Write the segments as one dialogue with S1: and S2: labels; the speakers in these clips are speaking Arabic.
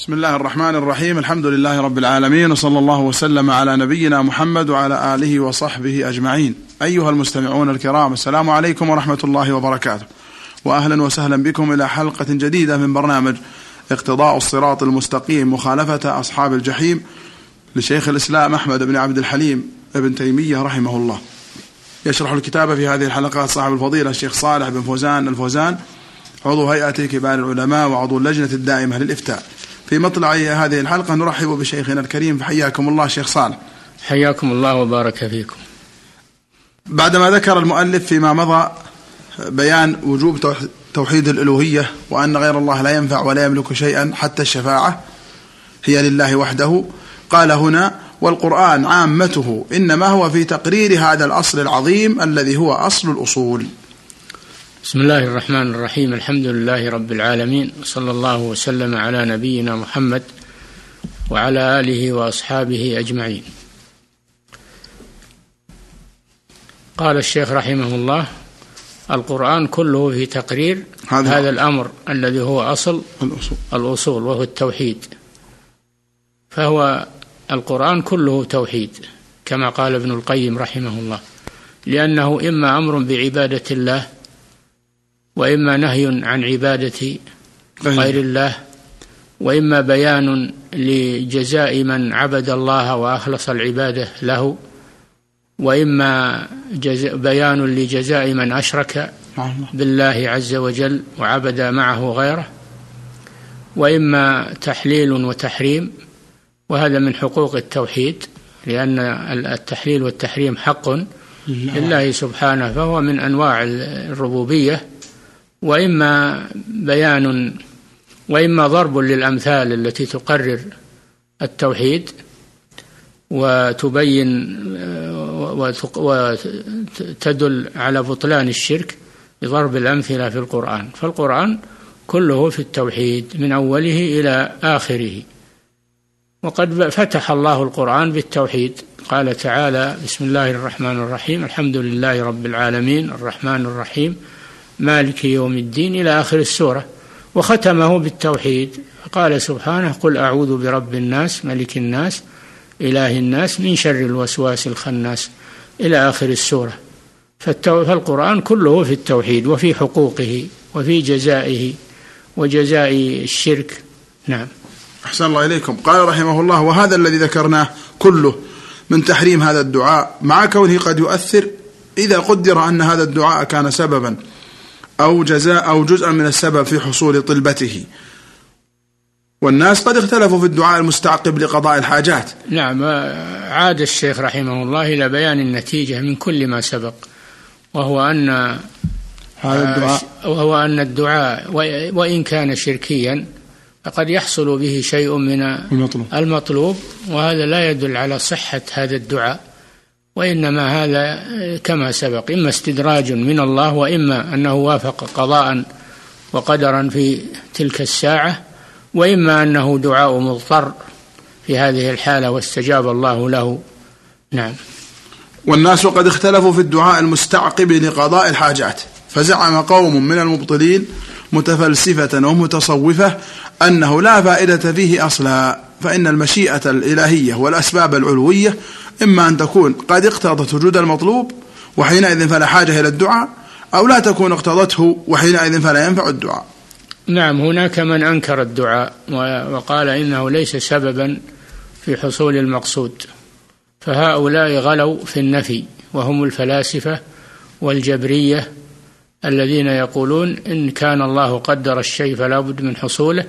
S1: بسم الله الرحمن الرحيم الحمد لله رب العالمين وصلى الله وسلم على نبينا محمد وعلى اله وصحبه اجمعين. ايها المستمعون الكرام السلام عليكم ورحمه الله وبركاته. واهلا وسهلا بكم إلى حلقه جديده من برنامج اقتضاء الصراط المستقيم مخالفه اصحاب الجحيم لشيخ الاسلام احمد بن عبد الحليم ابن تيميه رحمه الله. يشرح الكتاب في هذه الحلقات صاحب الفضيله الشيخ صالح بن فوزان الفوزان عضو هيئه كبار العلماء وعضو اللجنه الدائمه للافتاء. في مطلع هذه الحلقة نرحب بشيخنا الكريم فحياكم الله شيخ صالح.
S2: حياكم الله وبارك فيكم.
S1: بعدما ذكر المؤلف فيما مضى بيان وجوب توحيد الألوهية وأن غير الله لا ينفع ولا يملك شيئا حتى الشفاعة هي لله وحده قال هنا والقرآن عامته إنما هو في تقرير هذا الأصل العظيم الذي هو أصل الأصول.
S2: بسم الله الرحمن الرحيم. الحمد لله رب العالمين. وصلى الله وسلم على نبينا محمد وعلى آله وأصحابه أجمعين. قال الشيخ رحمه الله القرآن كله في تقرير هذا, هذا الأمر الذي هو أصل الأصول. الأصول وهو التوحيد. فهو القرآن كله توحيد كما قال ابن القيم رحمه الله. لأنه إما أمر بعبادة الله وإما نهي عن عبادة غير الله وإما بيان لجزاء من عبد الله وأخلص العبادة له وإما بيان لجزاء من أشرك بالله عز وجل وعبد معه غيره وإما تحليل وتحريم وهذا من حقوق التوحيد لأن التحليل والتحريم حق لله. سبحانه فهو من أنواع الربوبية وإما بيان وإما ضرب للأمثال التي تقرر التوحيد وتبين وتدل على بطلان الشرك بضرب الأمثلة في القرآن. فالقرآن كله في التوحيد من أوله إلى آخره. وقد فتح الله القرآن بالتوحيد. قال تعالى بسم الله الرحمن الرحيم الحمد لله رب العالمين الرحمن الرحيم مالك يوم الدين إلى آخر السورة وختمه بالتوحيد. قال سبحانه قل أعوذ برب الناس ملك الناس إله الناس من شر الوسواس الخناس. إلى آخر السورة. فالقرآن كله في التوحيد وفي حقوقه وفي جزائه وجزاء الشرك. نعم.
S1: أحسن الله إليكم. قال رحمه الله وهذا الذي ذكرناه كله من تحريم هذا الدعاء مع كونه قد يؤثر إذا قدر أن هذا الدعاء كان سببا أو جزاء أو جزءا من السبب في حصول طلبته. والناس قد اختلفوا في الدعاء المستعقب لقضاء الحاجات.
S2: نعم عاد الشيخ رحمه الله إلى بيان النتيجة من كل ما سبق وهو أن هذا الدعاء. وهو أن الدعاء وإن كان شركيا فقد يحصل به شيء من المطلوب, المطلوب وهذا لا يدل على صحة هذا الدعاء. وإنما هذا كما سبق إما استدراج من الله وإما أنه وافق قضاء وقدرا في تلك الساعة وإما أنه دعاء مضطر في هذه الحالة واستجاب الله له. نعم.
S1: والناس قد اختلفوا في الدعاء المستعقب لقضاء الحاجات فزعم قوم من المبطلين متفلسفة ومتصوفة أنه لا فائدة فيه أصلا فإن المشيئة الإلهية والأسباب العلوية إما أن تكون قد اقتضت وجود المطلوب وحينئذ فلا حاجة إلى الدعاء أو لا تكون اقتضته وحينئذ فلا ينفع الدعاء.
S2: نعم هناك من أنكر الدعاء وقال إنه ليس سببا في حصول المقصود. فهؤلاء غلوا في النفي وهم الفلاسفة والجبرية الذين يقولون إن كان الله قدر الشيء فلا بد من حصوله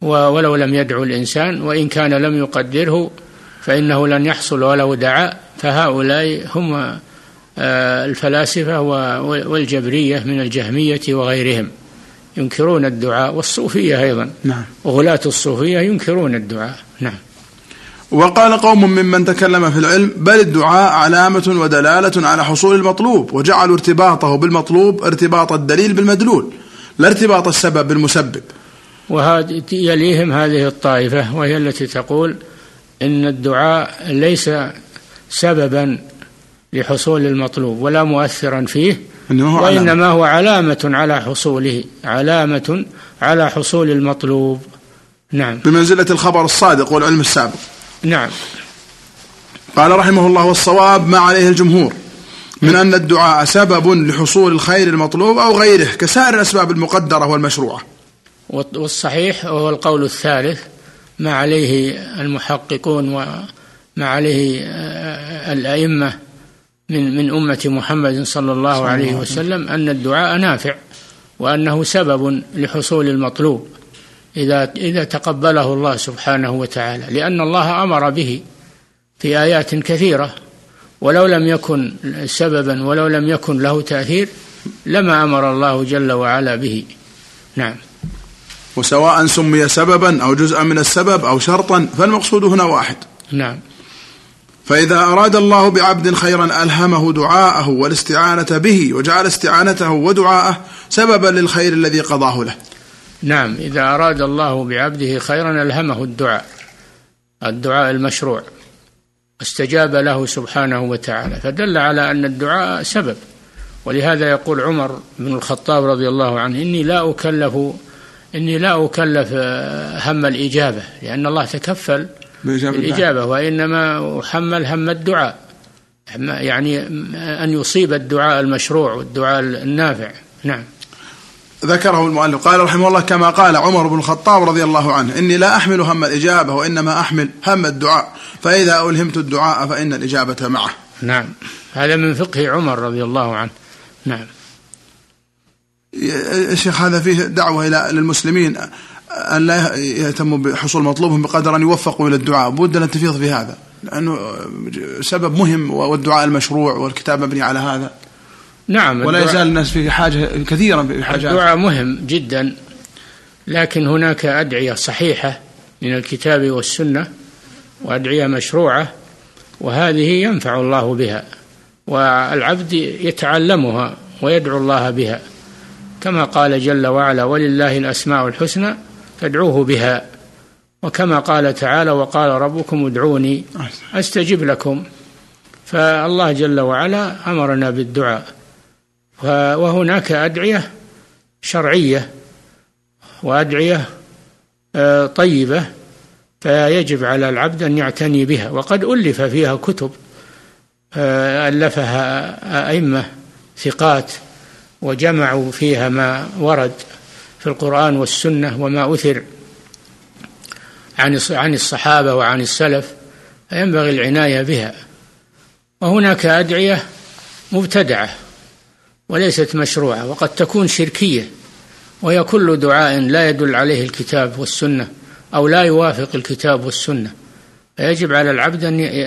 S2: ولو لم يدعو الإنسان وإن كان لم يقدره فإنه لن يحصل ولو دعا فهؤلاء هم آه، الفلاسفة والجبرية من الجهمية وغيرهم. ينكرون الدعاء والصوفية أيضا. نعم. وغلاة الصوفية ينكرون الدعاء. نعم.
S1: وقال قوم ممن تكلم في العلم بل الدعاء علامة ودلالة على حصول المطلوب وجعلوا ارتباطه بالمطلوب ارتباط الدليل بالمدلول لا ارتباط السبب بالمسبب.
S2: وهذه يليهم هذه الطائفة وهي التي تقول إن الدعاء ليس سببا لحصول المطلوب ولا مؤثرا فيه وإنما هو علامة على حصوله علامة على حصول المطلوب. نعم.
S1: بمنزلة الخبر الصادق والعلم السابق.
S2: نعم.
S1: قال رحمه الله والصواب ما عليه الجمهور من أن الدعاء سبب لحصول الخير المطلوب أو غيره كسائر الأسباب المقدرة والمشروعة.
S2: والصحيح هو القول الثالث ما عليه المحققون وما عليه آه، الأئمة من من أمة محمد صلى الله عليه وسلم. أن الدعاء نافع وأنه سبب لحصول المطلوب إذا إذا تقبله الله سبحانه وتعالى. لأن الله أمر به في آيات كثيرة. ولو لم يكن سببا ولو لم يكن له تأثير لما أمر الله جل وعلا به. نعم.
S1: وسواء سمي سببا أو جزءا من السبب أو شرطا فالمقصود هنا واحد.
S2: نعم.
S1: فإذا أراد الله بعبد خيرا ألهمه دعاءه والاستعانة به وجعل استعانته ودعاءه سببا للخير الذي قضاه له.
S2: نعم. إذا أراد الله بعبده خيرا ألهمه الدعاء الدعاء المشروع استجاب له سبحانه وتعالى. فدل على أن الدعاء سبب. ولهذا يقول عمر بن الخطاب رضي الله عنه إني لا أكلف إني لا أكلف هم الإجابة لأن الله تكفل بالإجابة وإنما أحمل هم الدعاء. يعني أن يصيب الدعاء المشروع والدعاء النافع. نعم.
S1: ذكره المؤلف قال رحمه الله كما قال عمر بن الخطاب رضي الله عنه إني لا أحمل هم الإجابة وإنما أحمل هم الدعاء فإذا ألهمت الدعاء فإن الإجابة معه.
S2: نعم. هذا من فقه عمر رضي الله عنه. نعم.
S1: يا شيخ هذا فيه دعوة إلى للمسلمين أن لا يهتموا بحصول مطلوبهم بقدر أن يوفقوا إلى الدعاء. بود أن تفيض في هذا لأنه سبب مهم والدعاء المشروع والكتاب مبني على هذا.
S2: نعم
S1: ولا يزال الناس في حاجة كثيرا في حاجة
S2: الدعاء مهم جدا لكن هناك أدعية صحيحة من الكتاب والسنة وأدعية مشروعة وهذه ينفع الله بها والعبد يتعلمها ويدعو الله بها. كما قال جل وعلا ولله الأسماء الحسنى فادعوه بها. وكما قال تعالى وقال ربكم ادعوني أستجب لكم. فالله جل وعلا أمرنا بالدعاء. وهناك أدعية شرعية وأدعية آه، طيبة فيجب على العبد أن يعتني بها. وقد ألف فيها كتب آه، ألفها أئمة ثقات وجمعوا فيها ما ورد في القرآن والسنة وما أثر عن عن الصحابة وعن السلف فينبغي العناية بها. وهناك أدعية مبتدعة وليست مشروعة وقد تكون شركية وهي كل دعاء لا يدل عليه الكتاب والسنة أو لا يوافق الكتاب والسنة. فيجب على العبد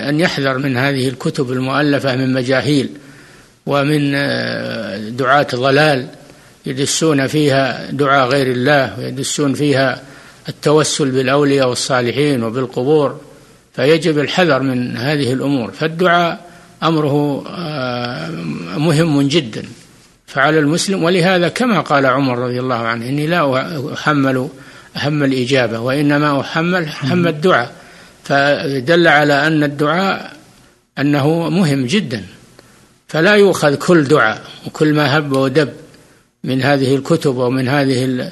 S2: أن يحذر من هذه الكتب المؤلفة من مجاهيل ومن آه، دعاة ضلال يدسون فيها دعاء غير الله ويدسون فيها التوسل بالأولياء والصالحين وبالقبور فيجب الحذر من هذه الأمور. فالدعاء أمره آه، مهم جدا. فعلى المسلم ولهذا كما قال عمر رضي الله عنه إني لا أحمل هم الإجابة وإنما أحمل هم الدعاء. فدل على أن الدعاء أنه مهم جدا. فلا يؤخذ كل دعاء وكل ما هب ودب من هذه الكتب أو من هذه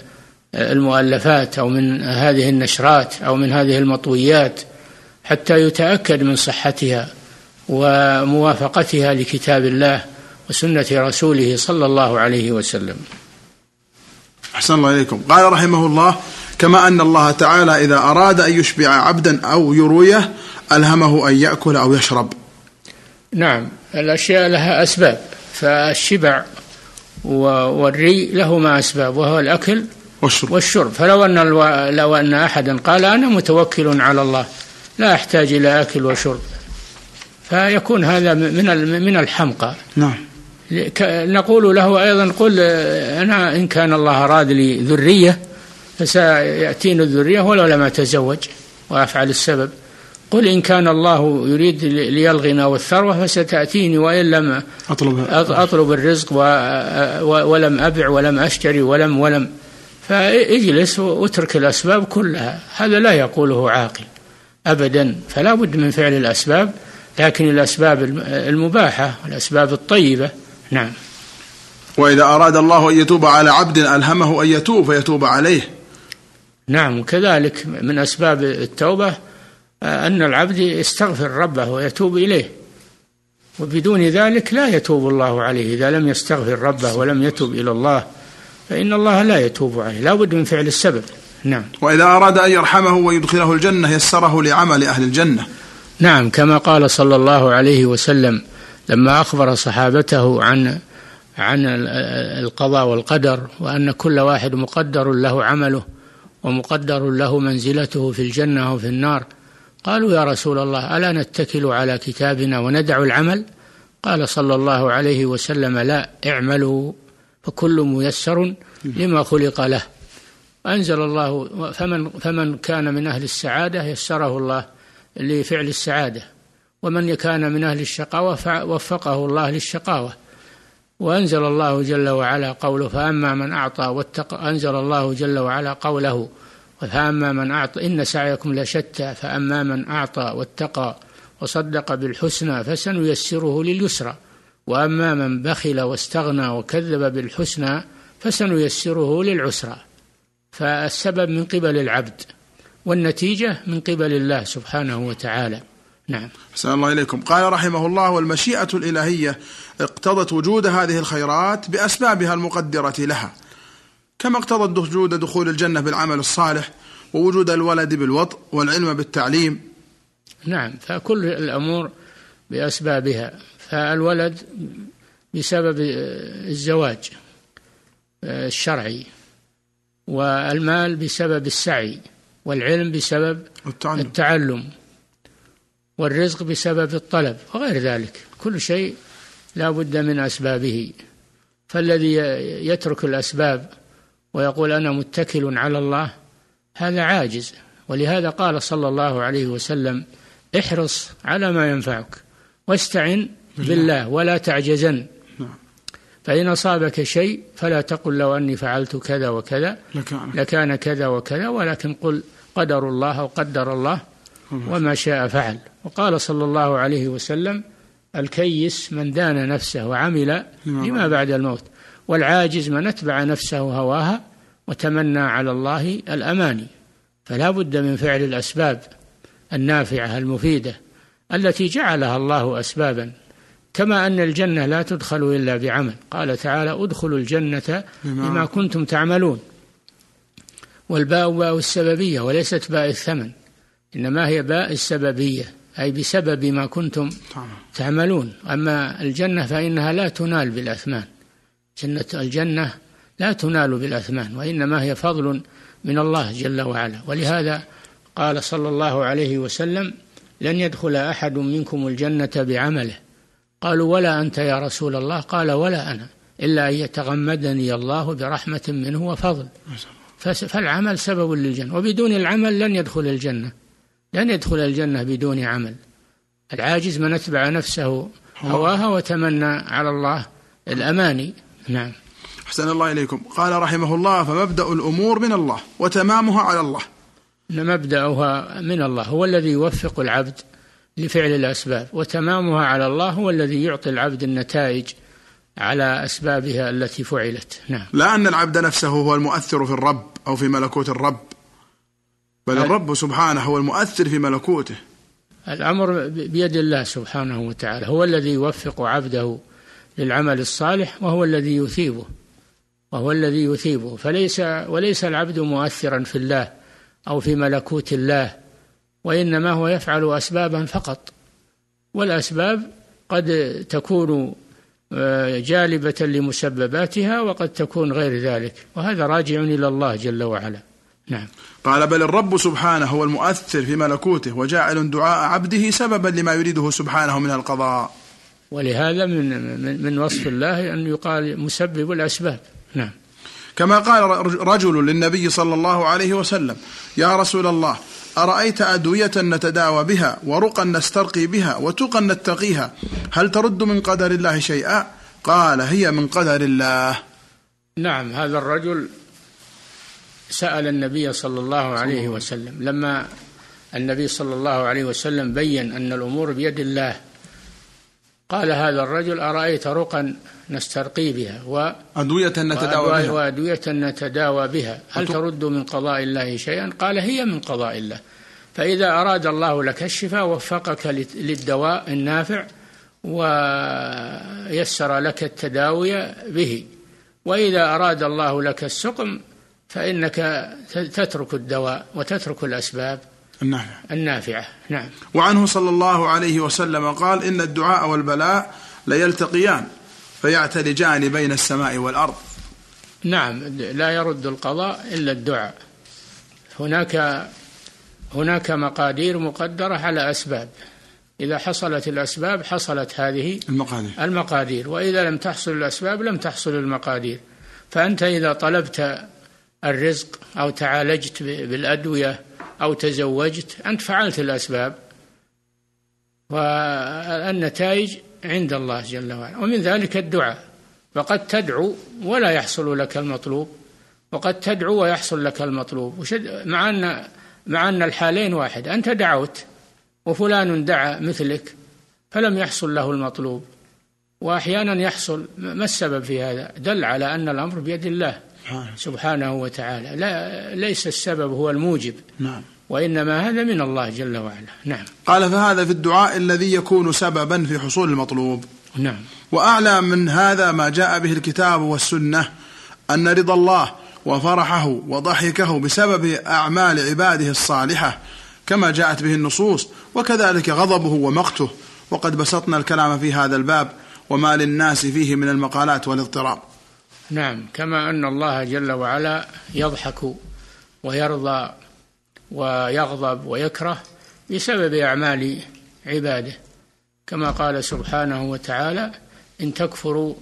S2: المؤلفات أو من هذه النشرات أو من هذه المطويات حتى يتأكد من صحتها وموافقتها لكتاب الله وسنة رسوله صلى الله عليه وسلم.
S1: أحسن الله إليكم، قال رحمه الله: كما أن الله تعالى إذا أراد أن يشبع عبدا أو يرويه ألهمه أن يأكل أو يشرب.
S2: نعم الأشياء لها أسباب فالشبع والري لهما أسباب وهو الأكل
S1: والشرب,
S2: والشرب. فلو أن ألو... لو أن أحدا قال أنا متوكل على الله لا أحتاج إلى أكل وشرب. فيكون هذا من من الحمقى.
S1: نعم.
S2: نقول له أيضا قل أنا إن كان الله أراد لي ذرية فسيأتيني الذرية ولو لم أتزوج وأفعل السبب. قل إن كان الله يريد لي الغنى والثروة فستأتيني وإن لم أطلب, أطلب الرزق ولم أبع ولم أشتري ولم ولم. فاجلس واترك الأسباب كلها. هذا لا يقوله عاقل أبدا. فلا بد من فعل الأسباب لكن الأسباب المباحة الأسباب الطيبة. نعم.
S1: وإذا أراد الله أن يتوب على عبد ألهمه أن يتوب فيتوب عليه.
S2: نعم وكذلك من أسباب التوبة أن العبد يستغفر ربه ويتوب إليه. وبدون ذلك لا يتوب الله عليه. إذا لم يستغفر ربه ولم يتوب إلى الله فإن الله لا يتوب عليه. لا بد من فعل السبب. نعم.
S1: وإذا أراد أن يرحمه ويدخله الجنة يسره لعمل أهل الجنة.
S2: نعم كما قال صلى الله عليه وسلم لما أخبر صحابته عن عن القضاء والقدر وأن كل واحد مقدر له عمله ومقدر له منزلته في الجنة أو في النار قالوا يا رسول الله ألا نتكل على كتابنا وندع العمل؟ قال صلى الله عليه وسلم لا اعملوا فكل ميسر لما خلق له. أنزل الله فمن فمن كان من أهل السعادة يسره الله لفعل السعادة ومن كان من أهل الشقاوة وفقه الله للشقاوة. وأنزل الله جل وعلا قوله فأما من أعطى واتقى أنزل الله جل وعلا قوله فأما من أعطى إن سعيكم لشتى فأما من أعطى واتقى وصدق بالحسنى فسنيسره لليسرى. وأما من بخل واستغنى وكذب بالحسنى فسنيسره للعسرى. فالسبب من قبل العبد والنتيجة من قبل الله سبحانه وتعالى. نعم.
S1: أحسن الله إليكم. قال رحمه الله والمشيئة الإلهية اقتضت وجود هذه الخيرات بأسبابها المقدرة لها. كما اقتضت وجود دخول الجنة بالعمل الصالح ووجود الولد بالوطء والعلم بالتعليم.
S2: نعم فكل الأمور بأسبابها. فالولد بسبب الزواج الشرعي والمال بسبب السعي والعلم بسبب التعلم, التعلم والرزق بسبب الطلب وغير ذلك. كل شيء لا بد من أسبابه. فالذي يترك الأسباب ويقول أنا متكل على الله هذا عاجز. ولهذا قال صلى الله عليه وسلم احرص على ما ينفعك واستعن بالله ولا تعجزن. فإن أصابك شيء فلا تقل لو أني فعلت كذا وكذا لكان. كذا وكذا ولكن قل قدر الله أو قدر الله وما شاء فعل. وقال صلى الله عليه وسلم الكيس من دان نفسه وعمل لما بعد الموت. والعاجز من أتبع نفسه هواها وتمنى على الله الاماني فلا بد من فعل الأسباب النافعة المفيدة التي جعلها الله اسبابا. كما أن الجنة لا تدخل إلا بعمل. قال تعالى ادخلوا الجنة بما كنتم تعملون. والباء باء السببية وليست باء الثمن إنما هي باء السببية أي بسبب ما كنتم تعملون. أما الجنة فإنها لا تنال بالأثمان. جنة الجنة لا تنال بالأثمان وإنما هي فضل من الله جل وعلا. ولهذا قال صلى الله عليه وسلم لن يدخل أحد منكم الجنة بعمله. قالوا ولا أنت يا رسول الله. قال ولا أنا إلا أن يتغمدني الله برحمة منه وفضل. فالعمل سبب للجنة وبدون العمل لن يدخل الجنة لن يدخل الجنة بدون عمل. العاجز من أتبع نفسه هواها وتمنى على الله الأماني. نعم.
S1: أحسن الله إليكم. قال رحمه الله فمبدأ الأمور من الله وتمامها على الله.
S2: مبدأها من الله هو الذي يوفق العبد لفعل الأسباب وتمامها على الله هو الذي يعطي العبد النتائج على أسبابها التي فعلت. نعم.
S1: لا أن العبد نفسه هو المؤثر في الرب أو في ملكوت الرب بل الرب سبحانه هو المؤثر في ملكوته.
S2: الأمر بيد الله سبحانه وتعالى هو الذي يوفق عبده للعمل الصالح وهو الذي يثيبه وهو الذي يثيبه. فليس وليس العبد مؤثرا في الله أو في ملكوت الله وإنما هو يفعل اسبابا فقط. والأسباب قد تكون آه، جالبة لمسبباتها وقد تكون غير ذلك. وهذا راجع إلى الله جل وعلا. نعم.
S1: قال بل الرب سبحانه هو المؤثر في ملكوته وجاعل دعاء عبده سببا لما يريده سبحانه من القضاء.
S2: ولهذا من من وصف الله أن يقال مسبب الأسباب. نعم.
S1: كما قال رجل للنبي صلى الله عليه وسلم يا رسول الله أرأيت أدوية نتداوى بها ورقا نسترقي بها وتقا نتقيها؟ هل ترد من قدر الله شيئا؟ قال هي من قدر الله.
S2: نعم هذا الرجل سأل النبي صلى الله عليه وسلم. لما النبي صلى الله عليه وسلم بين أن الأمور بيد الله قال هذا الرجل أرأيت رقا نسترقي بها و
S1: أدوية نتداوى بها.
S2: وأدوية نتداوى بها. هل ترد من قضاء الله شيئا؟ قال هي من قضاء الله. فإذا أراد الله لك الشفاء وفقك للدواء النافع ويسر لك التداوي به. وإذا أراد الله لك السقم فإنك تترك الدواء وتترك الأسباب.
S1: النافعة.
S2: النافعة نعم.
S1: وعنه صلى الله عليه وسلم قال إن الدعاء والبلاء ليلتقيان فيعتلجان بين السماء والأرض.
S2: نعم لا يرد القضاء إلا الدعاء. هناك هناك مقادير مقدرة على أسباب. إذا حصلت الأسباب حصلت هذه
S1: المقادير.
S2: المقادير. وإذا لم تحصل الأسباب لم تحصل المقادير. فأنت إذا طلبت الرزق أو تعالجت بالأدوية أو تزوجت أنت فعلت الأسباب والنتائج عند الله جل وعلا. ومن ذلك الدعاء. فقد تدعو ولا يحصل لك المطلوب. وقد تدعو ويحصل لك المطلوب. مع أن مع أن الحالين واحد. أنت دعوت وفلان دعا مثلك فلم يحصل له المطلوب. وأحيانا يحصل ما السبب في هذا؟ دل على أن الأمر بيد الله. سبحانه وتعالى. لا ليس السبب هو الموجب.
S1: نعم.
S2: وإنما هذا من الله جل وعلا. نعم.
S1: قال فهذا في الدعاء الذي يكون سببا في حصول المطلوب.
S2: نعم.
S1: وأعلى من هذا ما جاء به الكتاب والسنة أن رضا الله وفرحه وضحكه بسبب أعمال عباده الصالحة كما جاءت به النصوص وكذلك غضبه ومقته. وقد بسطنا الكلام في هذا الباب وما للناس فيه من المقالات والاضطراب.
S2: نعم كما أن الله جل وعلا يضحك ويرضى ويغضب ويكره بسبب أعمال عباده. كما قال سبحانه وتعالى إن تكفروا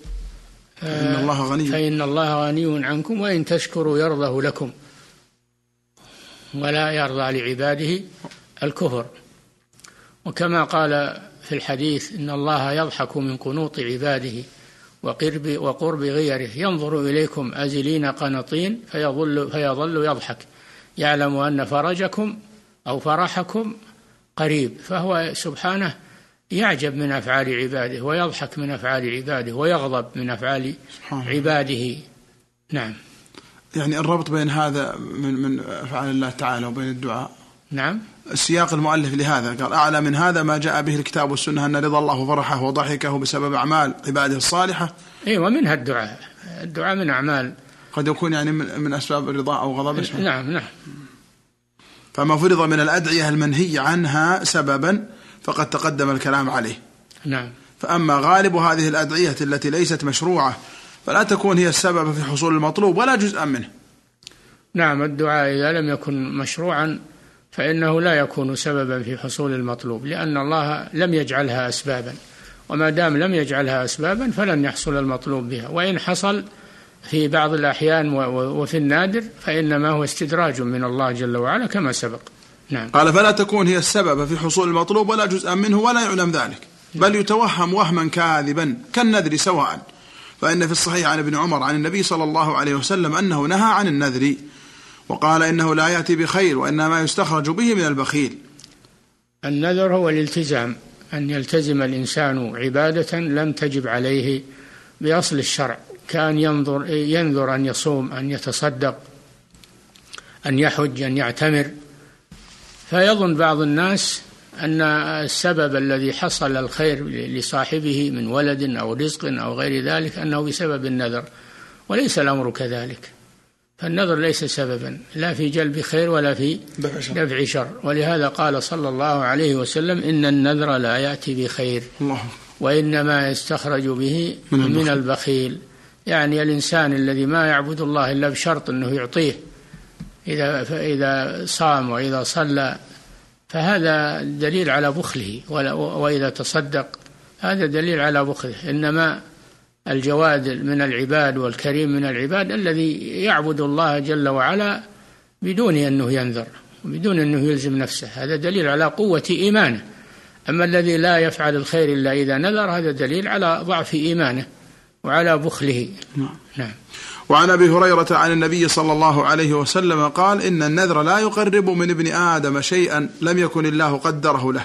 S1: فإن الله غني.
S2: فإن الله غني عنكم وإن تشكروا يرضه لكم. ولا يرضى لعباده الكفر. وكما قال في الحديث إن الله يضحك من قنوط عباده. وقرب, وقرب غيره ينظر إليكم أزلين قنطين فيظل, فيظل يضحك. يعلم أن فرجكم أو فرحكم قريب. فهو سبحانه يعجب من أفعال عباده ويضحك من أفعال عباده ويغضب من أفعال عباده. نعم.
S1: يعني الربط بين هذا من من أفعال الله تعالى وبين الدعاء؟
S2: نعم.
S1: سياق المؤلف لهذا. قال أعلى من هذا ما جاء به الكتاب والسنة أن رضا الله وفرحه وضحكه بسبب أعمال عباده الصالحة.
S2: أي ومنها الدعاء. الدعاء من أعمال.
S1: قد يكون يعني من, من أسباب الرضا أو غضب.
S2: نعم نعم.
S1: فما فرض من الأدعية المنهي عنها سببا فقد تقدم الكلام عليه.
S2: نعم.
S1: فأما غالب هذه الأدعية التي ليست مشروعة فلا تكون هي السبب في حصول المطلوب ولا جزءا منه.
S2: نعم الدعاء إذا لم يكن مشروعا فإنه لا يكون سببا في حصول المطلوب لأن الله لم يجعلها أسبابا وما دام لم يجعلها أسبابا فلن يحصل المطلوب بها. وإن حصل في بعض الأحيان وفي النادر فإنما هو استدراج من الله جل وعلا كما سبق. نعم.
S1: قال فلا تكون هي السبب في حصول المطلوب ولا جزءا منه ولا يعلم ذلك بل يتوهم وهما كاذبا كالنذر سواء. فإن في الصحيح عن ابن عمر عن النبي صلى الله عليه وسلم أنه نهى عن النذر وقال إنه لا يأتي بخير وإنما يستخرج به من البخيل.
S2: النذر هو الالتزام أن يلتزم الإنسان عبادة لم تجب عليه بأصل الشرع كان ينظر ينذر أن يصوم أن يتصدق أن يحج أن يعتمر. فيظن بعض الناس أن السبب الذي حصل الخير لصاحبه من ولد أو رزق أو غير ذلك أنه بسبب النذر وليس الأمر كذلك. فالنذر ليس سببا لا في جلب خير ولا في دفع شر. ولهذا قال صلى الله عليه وسلم إن النذر لا يأتي بخير
S1: الله.
S2: وإنما يستخرج به من, من البخيل. يعني الإنسان الذي ما يعبد الله إلا بشرط أنه يعطيه إذا فإذا صام وإذا صلى فهذا دليل على بخله وإذا تصدق هذا دليل على بخله. إنما الجواد من العباد والكريم من العباد الذي يعبد الله جل وعلا بدون أنه ينذر بدون أنه يلزم نفسه. هذا دليل على قوة إيمانه. أما الذي لا يفعل الخير إلا إذا نذر هذا دليل على ضعف إيمانه وعلى بخله.
S1: نعم,
S2: نعم.
S1: وعن أبي هريرة عن النبي صلى الله عليه وسلم قال إن النذر لا يقرب من ابن آدم شيئا لم يكن الله قدره له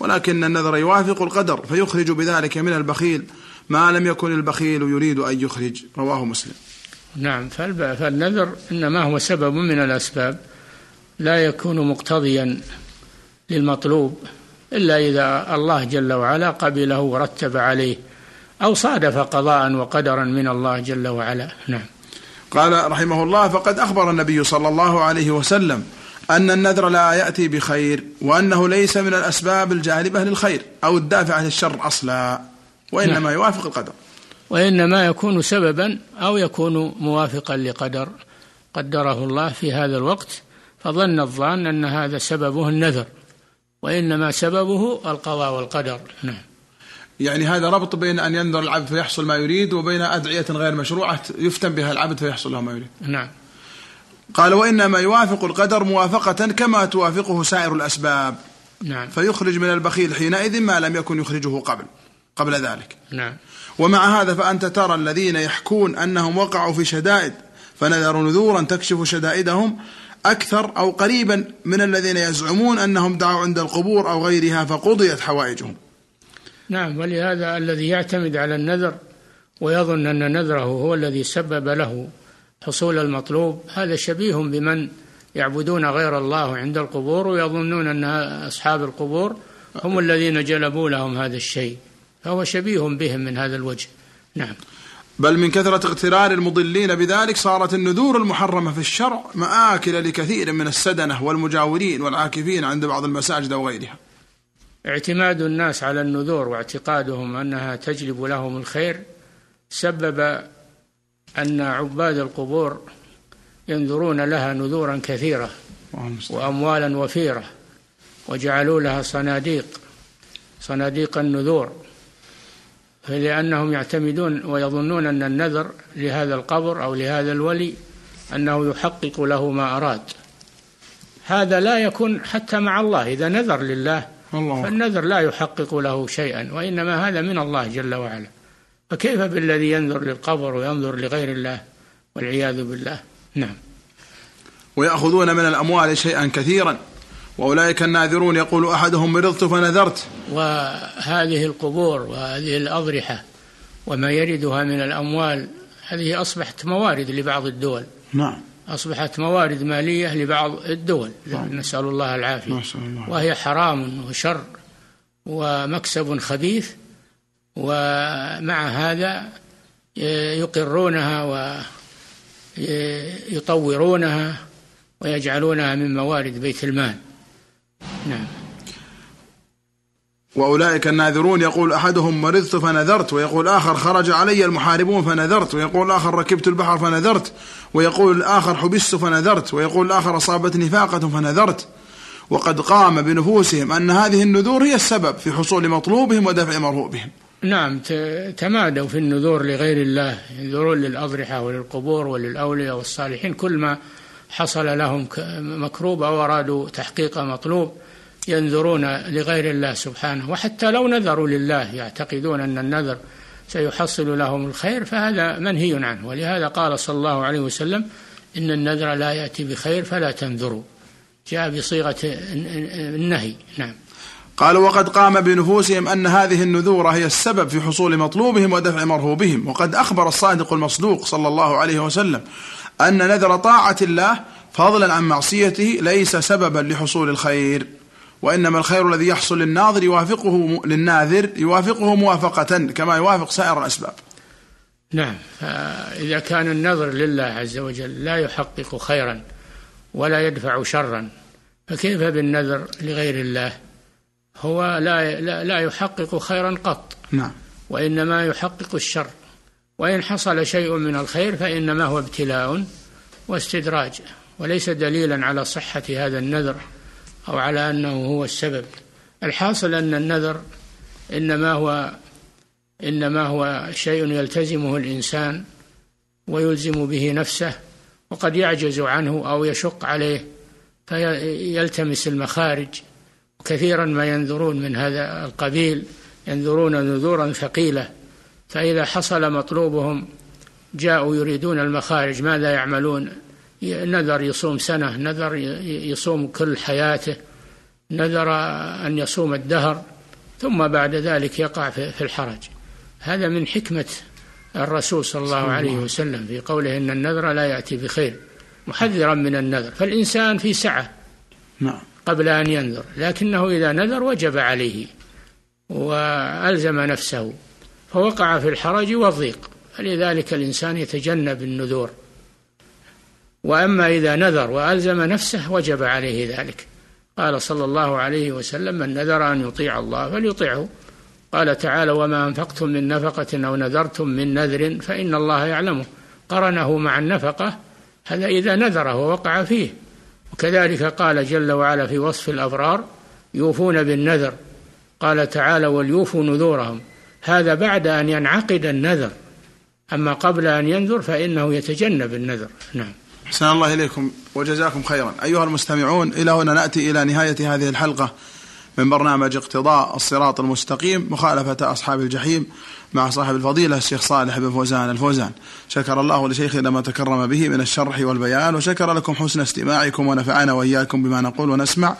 S1: ولكن النذر يوافق القدر فيخرج بذلك من البخيل. ما لم يكن البخيل يريد أن يخرج. رواه مسلم.
S2: نعم فالنذر إنما هو سبب من الأسباب لا يكون مقتضيا للمطلوب إلا إذا الله جل وعلا قبله ورتب عليه أو صادف قضاء وقدرا من الله جل وعلا. نعم.
S1: قال رحمه الله فقد أخبر النبي صلى الله عليه وسلم أن النذر لا يأتي بخير وأنه ليس من الأسباب الجالبة للخير أو الدافعة للشر أصلا. وإنما نعم. يوافق القدر.
S2: وإنما يكون سببا أو يكون موافقا لقدر قدره الله في هذا الوقت فظن الظان أن هذا سببه النذر وإنما سببه القضاء والقدر. نعم.
S1: يعني هذا ربط بين أن ينذر العبد فيحصل ما يريد وبين أدعية غير مشروعة يفتن بها العبد فيحصل له ما يريد.
S2: نعم.
S1: قال وإنما يوافق القدر موافقة كما توافقه سائر الأسباب.
S2: نعم.
S1: فيخرج من البخيل حينئذ ما لم يكن يخرجه قبل. قبل ذلك.
S2: نعم.
S1: ومع هذا فأنت ترى الذين يحكون أنهم وقعوا في شدائد فنذروا نذورا تكشف شدائدهم أكثر أو قريبا من الذين يزعمون أنهم دعوا عند القبور أو غيرها فقضيت حوائجهم.
S2: نعم ولهذا الذي يعتمد على النذر ويظن أن نذره هو الذي سبب له حصول المطلوب هذا شبيه بمن يعبدون غير الله عند القبور ويظنون أن أصحاب القبور هم الذين جلبوا لهم هذا الشيء. فهو شبيه بهم من هذا الوجه. نعم.
S1: بل من كثرة اغترار المضلين بذلك صارت النذور المحرمة في الشرع مآكل لكثير من السدنة والمجاورين والعاكفين عند بعض المساجد وغيرها.
S2: اعتماد الناس على النذور واعتقادهم أنها تجلب لهم الخير سبب أن عباد القبور ينذرون لها نذورا كثيرة وأموالا وفيرة وجعلوا لها صناديق صناديق النذور. لأنهم يعتمدون ويظنون أن النذر لهذا القبر أو لهذا الولي أنه يحقق له ما أراد. هذا لا يكون حتى مع الله. إذا نذر لله الله. فالنذر لا يحقق له شيئا وإنما هذا من الله جل وعلا. فكيف بالذي ينذر للقبر وينظر لغير الله والعياذ بالله؟ نعم.
S1: ويأخذون من الأموال شيئا كثيرا. وأولئك الناذرون يقول أحدهم مرضت فنذرت.
S2: وهذه القبور وهذه الأضرحة وما يردها من الأموال هذه أصبحت موارد لبعض الدول.
S1: نعم.
S2: أصبحت موارد مالية لبعض الدول. نعم. نسأل الله العافية. ما شاء الله. وهي حرام وشر ومكسب خبيث ومع هذا يقرونها ويطورونها ويجعلونها من موارد بيت المال. نعم.
S1: وأولئك الناذرون يقول أحدهم مرضت فنذرت ويقول آخر خرج علي المحاربون فنذرت ويقول آخر ركبت البحر فنذرت ويقول الآخر حبست فنذرت ويقول الآخر أصابتني فاقة فنذرت. وقد قام بنفوسهم أن هذه النذور هي السبب في حصول مطلوبهم ودفع مرهوبهم
S2: نعم تمادوا في النذور لغير الله ينذرون للأضرحة وللقبور وللأولياء والصالحين كل ما حصل لهم مكروب أو أرادوا تحقيق مطلوب ينذرون لغير الله سبحانه. وحتى لو نذروا لله يعتقدون أن النذر سيحصل لهم الخير فهذا منهي عنه. ولهذا قال صلى الله عليه وسلم إن النذر لا يأتي بخير فلا تنذروا. جاء بصيغة النهي. نعم.
S1: قال وقد قام بنفوسهم أن هذه النذور هي السبب في حصول مطلوبهم ودفع مرهوبهم. وقد أخبر الصادق المصدوق صلى الله عليه وسلم أن نذر طاعة الله فضلا عن معصيته ليس سببا لحصول الخير وإنما الخير الذي يحصل للناظر يوافقه للناذر يوافقه موافقة كما يوافق سائر الأسباب.
S2: نعم فإذا كان النذر لله عز وجل لا يحقق خيرا ولا يدفع شرا فكيف بالنذر لغير الله؟ هو لا لا, لا يحقق خيرا قط.
S1: نعم.
S2: وإنما يحقق الشر. وإن حصل شيء من الخير فإنما هو ابتلاء واستدراج وليس دليلا على صحة هذا النذر أو على أنه هو السبب. الحاصل أن النذر إنما هو إنما هو شيء يلتزمه الإنسان ويلزم به نفسه وقد يعجز عنه أو يشق عليه فيلتمس المخارج. كثيرا ما ينذرون من هذا القبيل ينذرون نذورا ثقيلة. فإذا حصل مطلوبهم جاءوا يريدون المخارج ماذا يعملون؟ نذر يصوم سنة نذر يصوم كل حياته نذر أن يصوم الدهر ثم بعد ذلك يقع في الحرج. هذا من حكمة الرسول صلى الله عليه وسلم في قوله إن النذر لا يأتي بخير محذرا من النذر. فالإنسان في سعة
S1: نعم.
S2: قبل أن ينذر لكنه إذا نذر وجب عليه وألزم نفسه. فوقع في الحرج والضيق. فلذلك الإنسان يتجنب النذور. وأما إذا نذر وألزم نفسه وجب عليه ذلك. قال صلى الله عليه وسلم من نذر أن يطيع الله فليطيعه. قال تعالى وما أنفقتم من نفقة أو نذرتم من نذر فإن الله يعلمه. قرنه مع النفقة هذا إذا نذره ووقع فيه. وكذلك قال جل وعلا في وصف الأبرار يوفون بالنذر. قال تعالى وليوفوا نذورهم. هذا بعد أن ينعقد النذر. أما قبل أن ينذر فإنه يتجنب النذر. نعم.
S1: أحسن الله إليكم وجزاكم خيرا. أيها المستمعون إلى هنا نأتي إلى نهاية هذه الحلقة من برنامج اقتضاء الصراط المستقيم مخالفة أصحاب الجحيم مع صاحب الفضيلة الشيخ صالح بن فوزان الفوزان. شكر الله لشيخنا ما تكرم به من الشرح والبيان وشكر لكم حسن استماعكم ونفعنا وإياكم بما نقول ونسمع.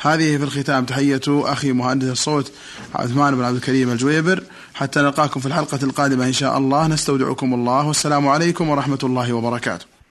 S1: هذه في الختام تحية أخي مهندس الصوت عثمان بن عبد الكريم الجويبر. حتى نلقاكم في الحلقة القادمة إن شاء الله. نستودعكم الله. والسلام عليكم ورحمة الله وبركاته.